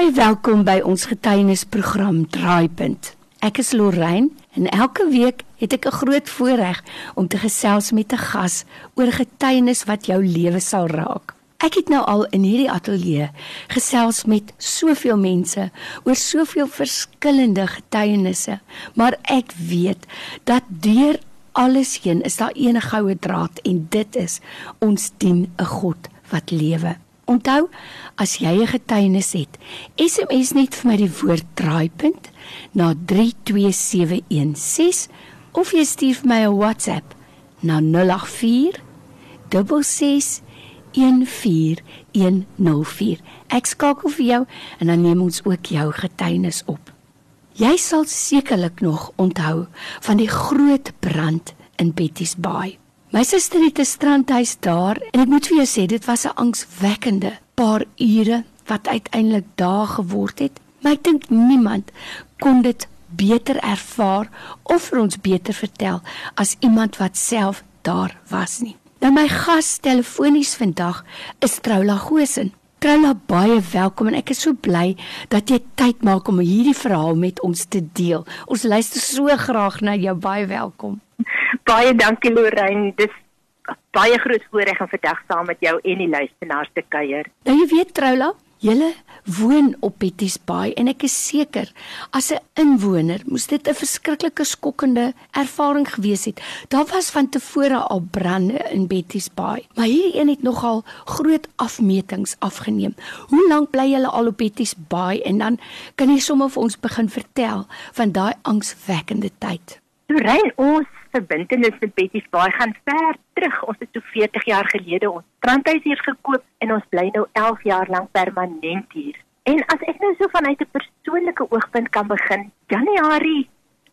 Baie welkom by ons getuienisprogram Draaipunt. Ek is Lorraine en elke week het ek 'n groot voorreg om te gesels met 'n gas oor 'n getuienis wat jou lewe sal raak. Ek het nou al in hierdie ateljee gesels met soveel mense oor soveel verskillende getuienisse, maar ek weet dat deur alles heen is daar een goue draad en dit is ons dien 'n God wat lewe. Onthou, as jy 'n getuienis het, SMS net vir my die woord draaipunt na 32716 of jy stuur vir my 'n WhatsApp na 084 66 14104. Ek skakel vir jou en dan neem ons ook jou getuienis op. Jy sal sekerlik nog onthou van die groot brand in Betty's Bay. My suster het 'n strandhuis daar en ek moet vir jou sê dit was 'n angswekkende paar ure wat uiteindelik dae geword het. Maar ek dink niemand kon dit beter ervaar of vir ons beter vertel as iemand wat self daar was nie. Nou my gas telefonies vandag is Troula Gosen. Troula, baie welkom en ek is so bly dat jy tyd maak om hierdie verhaal met ons te deel. Ons luister so graag na jou. Baie welkom. Baie dankie Lorraine. Dis baie groot voorreg om vandag saam met jou en die luisteraars te kuier. Nou jy weet Troula, Julle woon op Betty's Bay en ek is seker as 'n inwoner moes dit 'n verskriklike skokkende ervaring gewees het. Daar was van tevore al brande in Betty's Bay, maar hierdie een het nogal groot afmetings afgeneem. Hoe lank bly julle al op Betty's Bay en dan kan jy sommer vir ons begin vertel van daai angswekkende tyd? Rein ons verbintenis met Betty's Bay gaan ver terug. Ons het so 40 jaar gelede ons strandhuis hier gekoop en ons bly nou 11 jaar lank permanent hier. En as ek nou so vanuit 'n persoonlike oogpunt kan begin, Januarie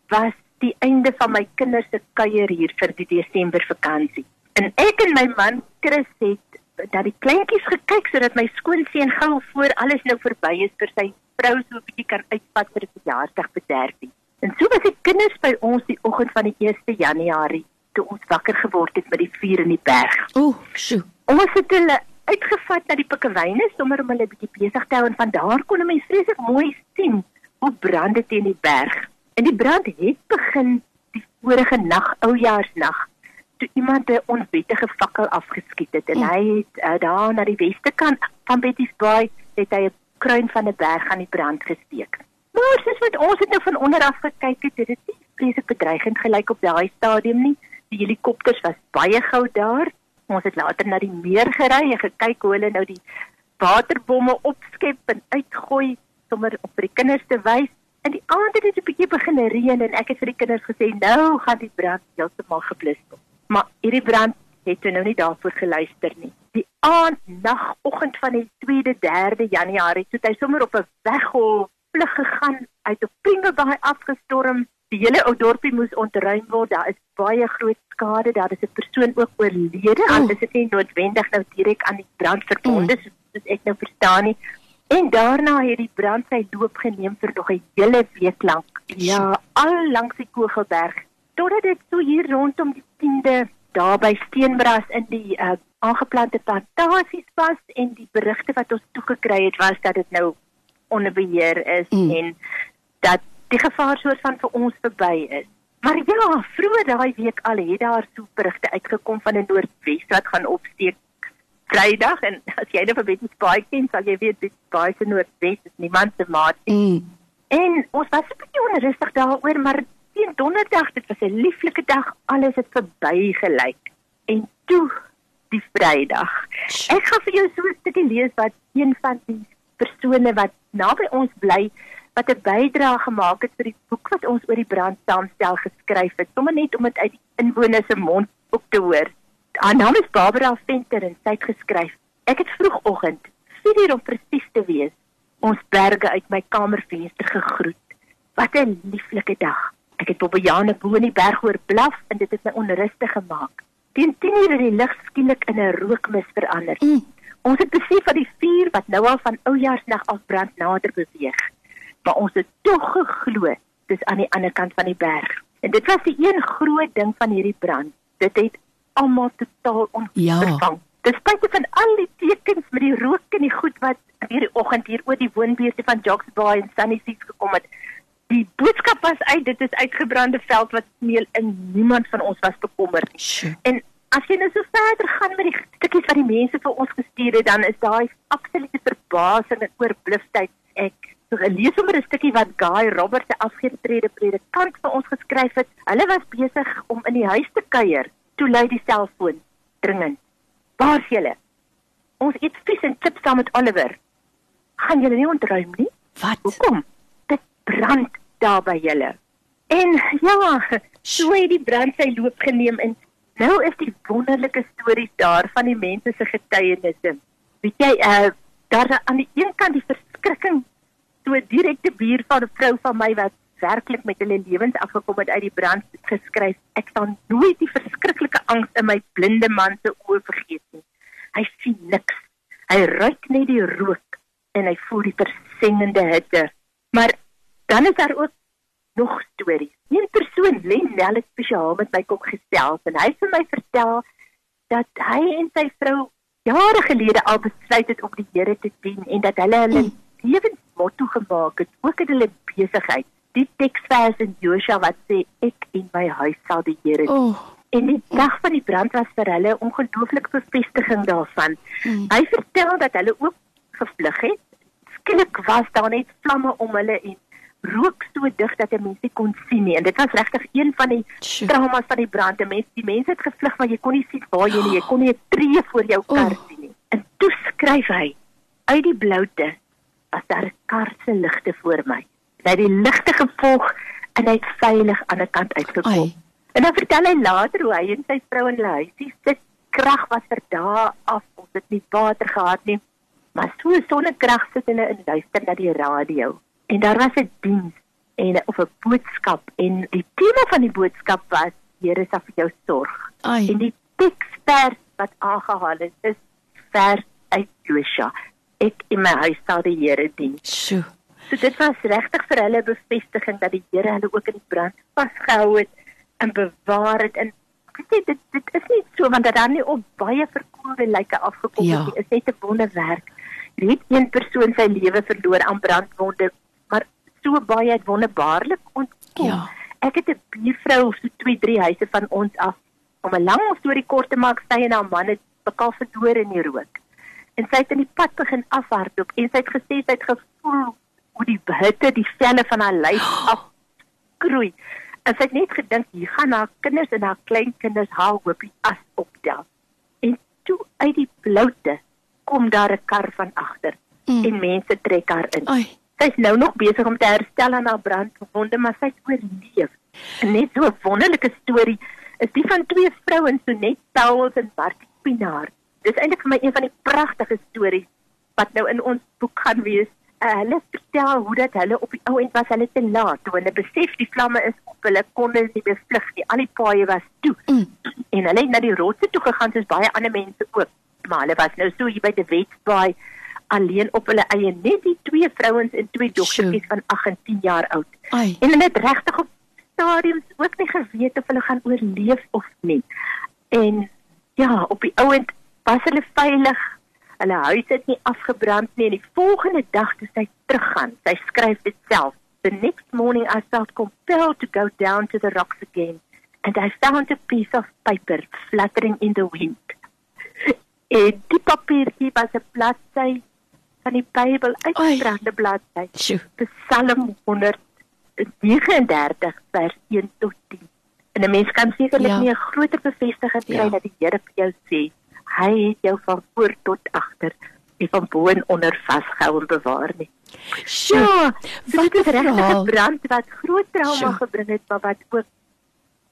was die einde van my kinders se kuier hier vir die Desember vakansie. En ek en my man Chris het dat die kleintjies gekyk sodat my skoonseun gou voor alles nou verby is vir sy vrou so 'n bietjie kan uitvat vir 'n verjaarsdag bederf. En so was die kinders by ons die oggend van die 1 Januarie toe ons wakker geword het met die vuur in die berg. Ooh, sjoe. Ons het hulle uitgevat na die pikkewyne sommer om hulle bietjie besig te hou en van daar kon 'n mens vreeslik mooi sien hoe brand dit in die berg. En die brand het begin die vorige nag, oujaarsnag, toe iemand 'n onwettige fakkel afgeskiet het en hy het uh, daar na die weste kant van Betty's Bay het hy 'n kruin van 'n berg aan die brand gesteek. Maar het nou van onder af gekyk het, het dit nie vreeslik bedreigend gelyk op daai stadium nie. Die helikopters was baie gou daar. Ons het later na die meer gery en gekyk hoe hulle nou die waterbomme opskep en uitgooi sommer op vir die kinders te wys. En die aand het dit 'n bietjie begin reën en ek het vir die kinders gesê nou gaan die brand heeltemal geblus word. Maar hierdie brand het nou nie daarvoor geluister nie. Die aand, nag, oggend van die 2de, 3de Januarie, toe hy sommer op 'n weggolf vlug gegaan uit op Pringelbaai afgestorm. Die hele ou dorpie moes ontruim word. Daar is baie groot skade. Daar is 'n persoon ook oorlede. Oh. Al is dit nie noodwendig nou direk aan die brand verbonde mm. soos ek nou verstaan nie. En daarna het die brand sy loop geneem vir nog 'n hele week lank. Ja, al langs die Kogelberg totdat dit so hier rondom die 10de daar by Steenbras in die uh, aangeplante plantasies was en die berigte wat ons toe gekry het was dat dit nou onder beheer is mm. en dat die gevaar soort van vir ons verby is. Maar ja, vroeër daai week al het daar so berigte uitgekom van 'n noordwes wat gaan opsteek Vrydag en as jy nou vir Betty Spike ken, sal jy weet dit baie se noordwes is niemand se maat nie. Mm. En ons was 'n bietjie onrustig daaroor, maar teen donderdag, dit was 'n lieflike dag, alles het verby gelyk. En toe die Vrydag. Ek gaan vir jou so 'n stukkie lees wat een van die persone wat naby ons bly wat 'n bydrae gemaak het vir die boek wat ons oor die brand saamstel geskryf het, sommer net om dit uit die inwoners se mond op te hoor. Haar naam is Barbara Venter en sy het geskryf: Ek het vroegoggend, 4uur om presies te wees, ons berge uit my kamervenster gegroet. Wat 'n lieflike dag. Ek het Bobbejane bo in die berg hoor blaf en dit het my onrustig gemaak. Teen 10uur het die lug skielik in 'n rookmis verander. Mm. Ons het besef dat die vuur wat nou al van oujaarsnag af brand nader beweeg. Maar ons het tog geglo dis aan die ander kant van die berg. En dit was die een groot ding van hierdie brand. Dit het almal totaal onvervang. Ja. Despite van al die tekens met die rook en die goed wat hierdie oggend hier oor die woonbuurte van Jocks Bay en Sunny Seas gekom het, die boodskap was uit, dit is uitgebrande veld wat smeel en niemand van ons was bekommerd nie. Sjoe. En as jy nou so verder gaan met die stukkies wat die mense vir ons gestuur het, dan is daai absolute verbasing en oorblufheid. Ek lees sommer 'n stukkie wat Guy Roberts se afgetrede predikant vir ons geskryf het. Hulle was besig om in die huis te kuier toe lui die selfoon dringend. Waar is julle? Ons eet vis en chips saam met Oliver. Gaan julle nie ontruim nie? Wat? Hoekom? Dit brand daar by julle. En ja, so het die brand sy loop geneem en nou is die wonderlike stories daar van die mense se getuienisse. Weet jy, uh daar aan die een kant die verskrikking so 'n direkte buur van 'n vrou van my wat werklik met hulle lewens afgekom het uit die brand geskryf. Ek sal nooit die verskriklike angs in my blinde man se oë vergeet nie. Hy sien niks. Hy ruik net die rook en hy voel die versengende hitte. Maar dan is daar ook nog stories. Een persoon, Lenel, het spesiaal met my kom gesels en hy het vir my vertel dat hy en sy vrou jare gelede al besluit het om die Here te dien en dat hulle hulle mm. Lewensmotto gemaak het, ook in hulle besigheid. Die teksvers in Josua wat sê ek en my huis sal die Here dien. Oh. En die dag van die brand was vir hulle 'n ongelooflike bevestiging daarvan. Mm. Hy vertel dat hulle ook gevlug het. Skielik was daar net vlamme om hulle en rook so dig dat mense nie kon sien nie. En dit was regtig een van die Sjoe. traumas van die brand. Die mense, die mense het gevlug maar jy kon nie sien waar jy nie. Jy kon nie 'n tree voor jou kar Oh. sien nie. En toe skryf hy uit die bloute as daar 'n kar se ligte voor my. Hy het die ligte gevolg en hy het veilig aan die kant uitgekom. Ai. En dan vertel hy later hoe hy en sy vrou in hulle huisie sit. Krag was vir dae af. Ons het nie water gehad nie. Maar so sonnekrag sit hulle en luister na die radio. En daar was 'n diens en of 'n boodskap en die tema van die boodskap was Here sal vir jou sorg. Ai. En die teksvers wat aangehaal is is vers uit Josua. Ek in my huis sal die Here dien. Sjoe. So dit was regtig vir hulle bevestiging dat die Here hulle ook in die brand vasgehou het en bewaar het en weet jy, dit dit is nie so want dat daar nie op baie verkoelde lyke afgekom Ja. het. Is net 'n wonderwerk. Net een persoon sy lewe verloor aan brandwonde, maar so baie het wonderbaarlik ontkom. Ja. Ek het 'n buurvrou so 2, 3 huise van ons af. Om 'n lang storie kort te maak, sy en haar man het mekaar verloor in die rook. En sy het in die pad begin afhardloop en sy het gesê sy het gevoel hoe die hitte die velle van haar lyf afkroei. En sy het net gedink hier gaan haar kinders en haar kleinkinders haar hoopie as optel. En toe uit die bloute kom daar 'n kar van agter Mm. en mense trek haar in. Ai. Sy's nou nog besig om te herstel aan haar brandwonde, maar sy's oorleef. En net so 'n wonderlike storie is die van twee vrouens, Sonet Pauls en Martie Pinaar. Dis eintlik vir my een van die pragtige stories wat nou in ons boek gaan wees. Uh, hulle vertel hoe dat hulle op die ou end was hulle te laat toe hulle besef die vlamme is op. Hulle kon nie meer vlug nie. Al die paaie was toe. Mm. En hulle het na die rotse toe gegaan soos baie ander mense ook. Maar hulle was nou so hier by die Wetsbaai alleen op hulle eie net die twee vrouens en twee dogtertjies van 8 en 10 jaar oud. Ai. En hulle het regtig op stadiums ook nie geweet of hulle gaan oorleef of nie. En ja, op die ouend was hulle veilig. Hulle huis het nie afgebrand nie en die volgende dag toe sy teruggaan, sy skryf dit self. The next morning I felt compelled to go down to the rocks again and I found a piece of paper fluttering in the wind. En die papiertjie was 'n bladsy van die Bybel uitgebrande bladsy. Psalm 139 vers 1 tot 10. En 'n mens kan sekerlik Ja. nie 'n groter bevestiging kry Ja. dat die Here vir jou sê, hy het jou van voor tot agter en van bo en onder vasgehou en bewaar nie. Sjoe. Ja, wat 'n regte brand wat groot trauma Sjoe. gebring het, maar wat ook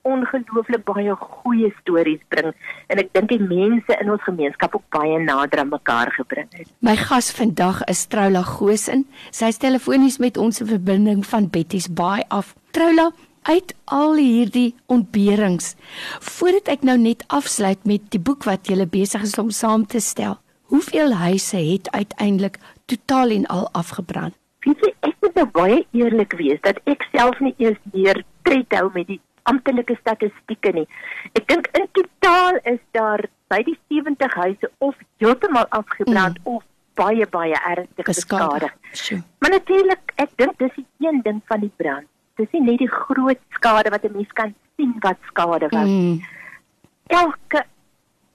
ongelooflik baie goeie stories bring en ek dink die mense in ons gemeenskap ook baie nader aan mekaar gebring het. My gas vandag is Troula Gosen. Sy is telefonies met ons in verbinding van Betty's Baai af. Troula, uit al hierdie ontberings, voordat ek nou net afsluit met die boek wat jy besig is om saam te stel. Hoeveel huise het uiteindelik totaal en al afgebrand? Weet jy, ek moet nou baie eerlik wees dat ek self nie eers meer tred hou met die amptelike statistieke nie. Ek dink in totaal is daar by die 70 huise of heeltemal afgebrand mm. of baie baie ernstig geskadig. Maar natuurlik, ek dink dis die een ding van die brand. Dis nie net die groot skade wat 'n mens kan sien wat skade was. Mm. Elke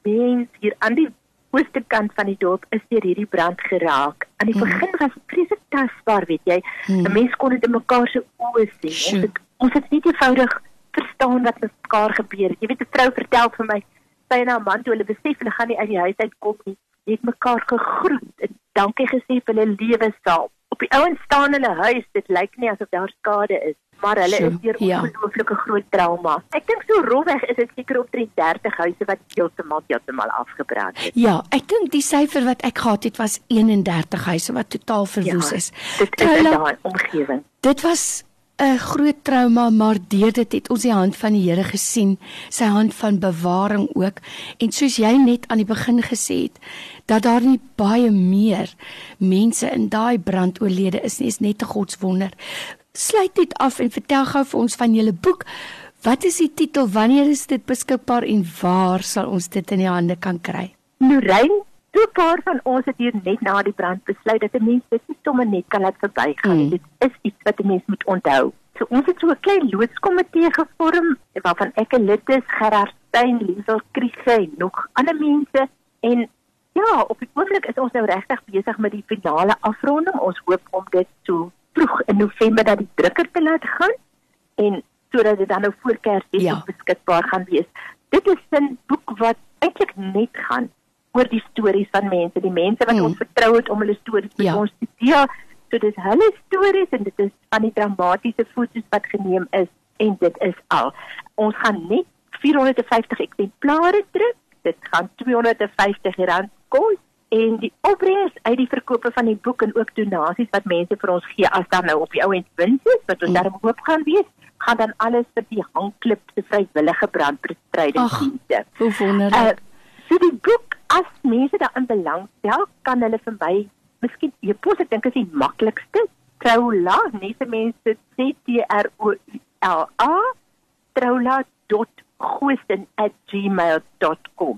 mens hier aan die ooste kant van die dorp is deur hierdie brand geraak. Aan die mm. begin was dit presies tasbaar, weet jy. Mm. 'n Mens kon dit in mekaar se oë sien. Ons het ons het nie eenvoudig verstaan wat met mekaar gebeur het. Jy weet 'n vrou vertel vir my sy en haar man toe hulle besef hulle gaan nie uit die huis uitkom nie het mekaar gegroet en dankie gesê vir hulle lewe saam. Op die ouens staan hulle huis, dit lyk nie asof daar skade is, maar hulle so, is deur ja. ongelooflike groot trauma. Ek dink so rowweg is dit seker op 30 huise wat heeltemal heeltemal afgebrand het. Ja, ek dink die syfer wat ek gehad het was 31 huise wat totaal verwoes ja, is. Dit is in daai omgewing. Dit was 'n groot trauma, maar deur dit het ons die hand van die Here gesien, sy hand van bewaring ook. En soos jy net aan die begin gesê het, dat daar nie baie meer mense in daai brand oorlede is nie, is net 'n godswonder. Sluit dit af en vertel gou vir ons van julle boek. Wat is die titel? Wanneer is dit beskikbaar en waar sal ons dit in die hande kan kry? Lorraine Toe paar van ons het hier net na die brand besluit dat 'n mens dit nie sommer net kan laat verbygaan nie. Mm. Dit is iets wat 'n mens moet onthou. So ons het so 'n klein loodskomitee gevorm waarvan ek 'n lid is, Gerard Steyn, Liesel Kriege en nog ander mense en ja, op die oomblik is ons nou regtig besig met die finale afronding. Ons hoop om dit so vroeg in November dat die drukker te laat gaan en sodat dit dan nou voor Kersfees ja. beskikbaar gaan wees. Dit is 'n boek wat eintlik net gaan oor die stories van mense, die mense wat mm. ons vertrou het om hulle stories ja. ons te deel. So dis hulle stories en dit is van die dramatiese foto's wat geneem is en dit is al. Ons gaan net 450 eksemplare druk. Dit gaan R250 kos en die opbrengs uit die verkope van die boek en ook donasies wat mense vir ons gee as dan nou op die ou end wins is wat ons mm. daarom hoop gaan wees gaan dan alles vir die hangklip se vrywillige brandbestrydingdienste. Hoe wonderlik. Uh, so die boek as mense daarin belangstel, kan hulle vir my miskien e-pos, ek dink is die maklikste. Troula, nie vir mense C T R O L A troula.gosen@gmail.com.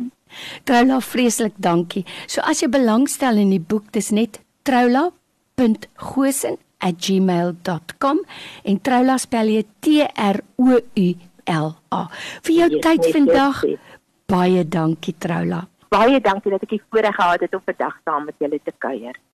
Troula, vreeslik dankie. So as jy belangstel in die boek, dis net troula.gosen@gmail.com en troula spel jy T R O U L A. Vir jou yes, tyd vandag. Baie dankie Troula baie dankie dat ek die voorreg gehad het om vandag saam met julle te kuier.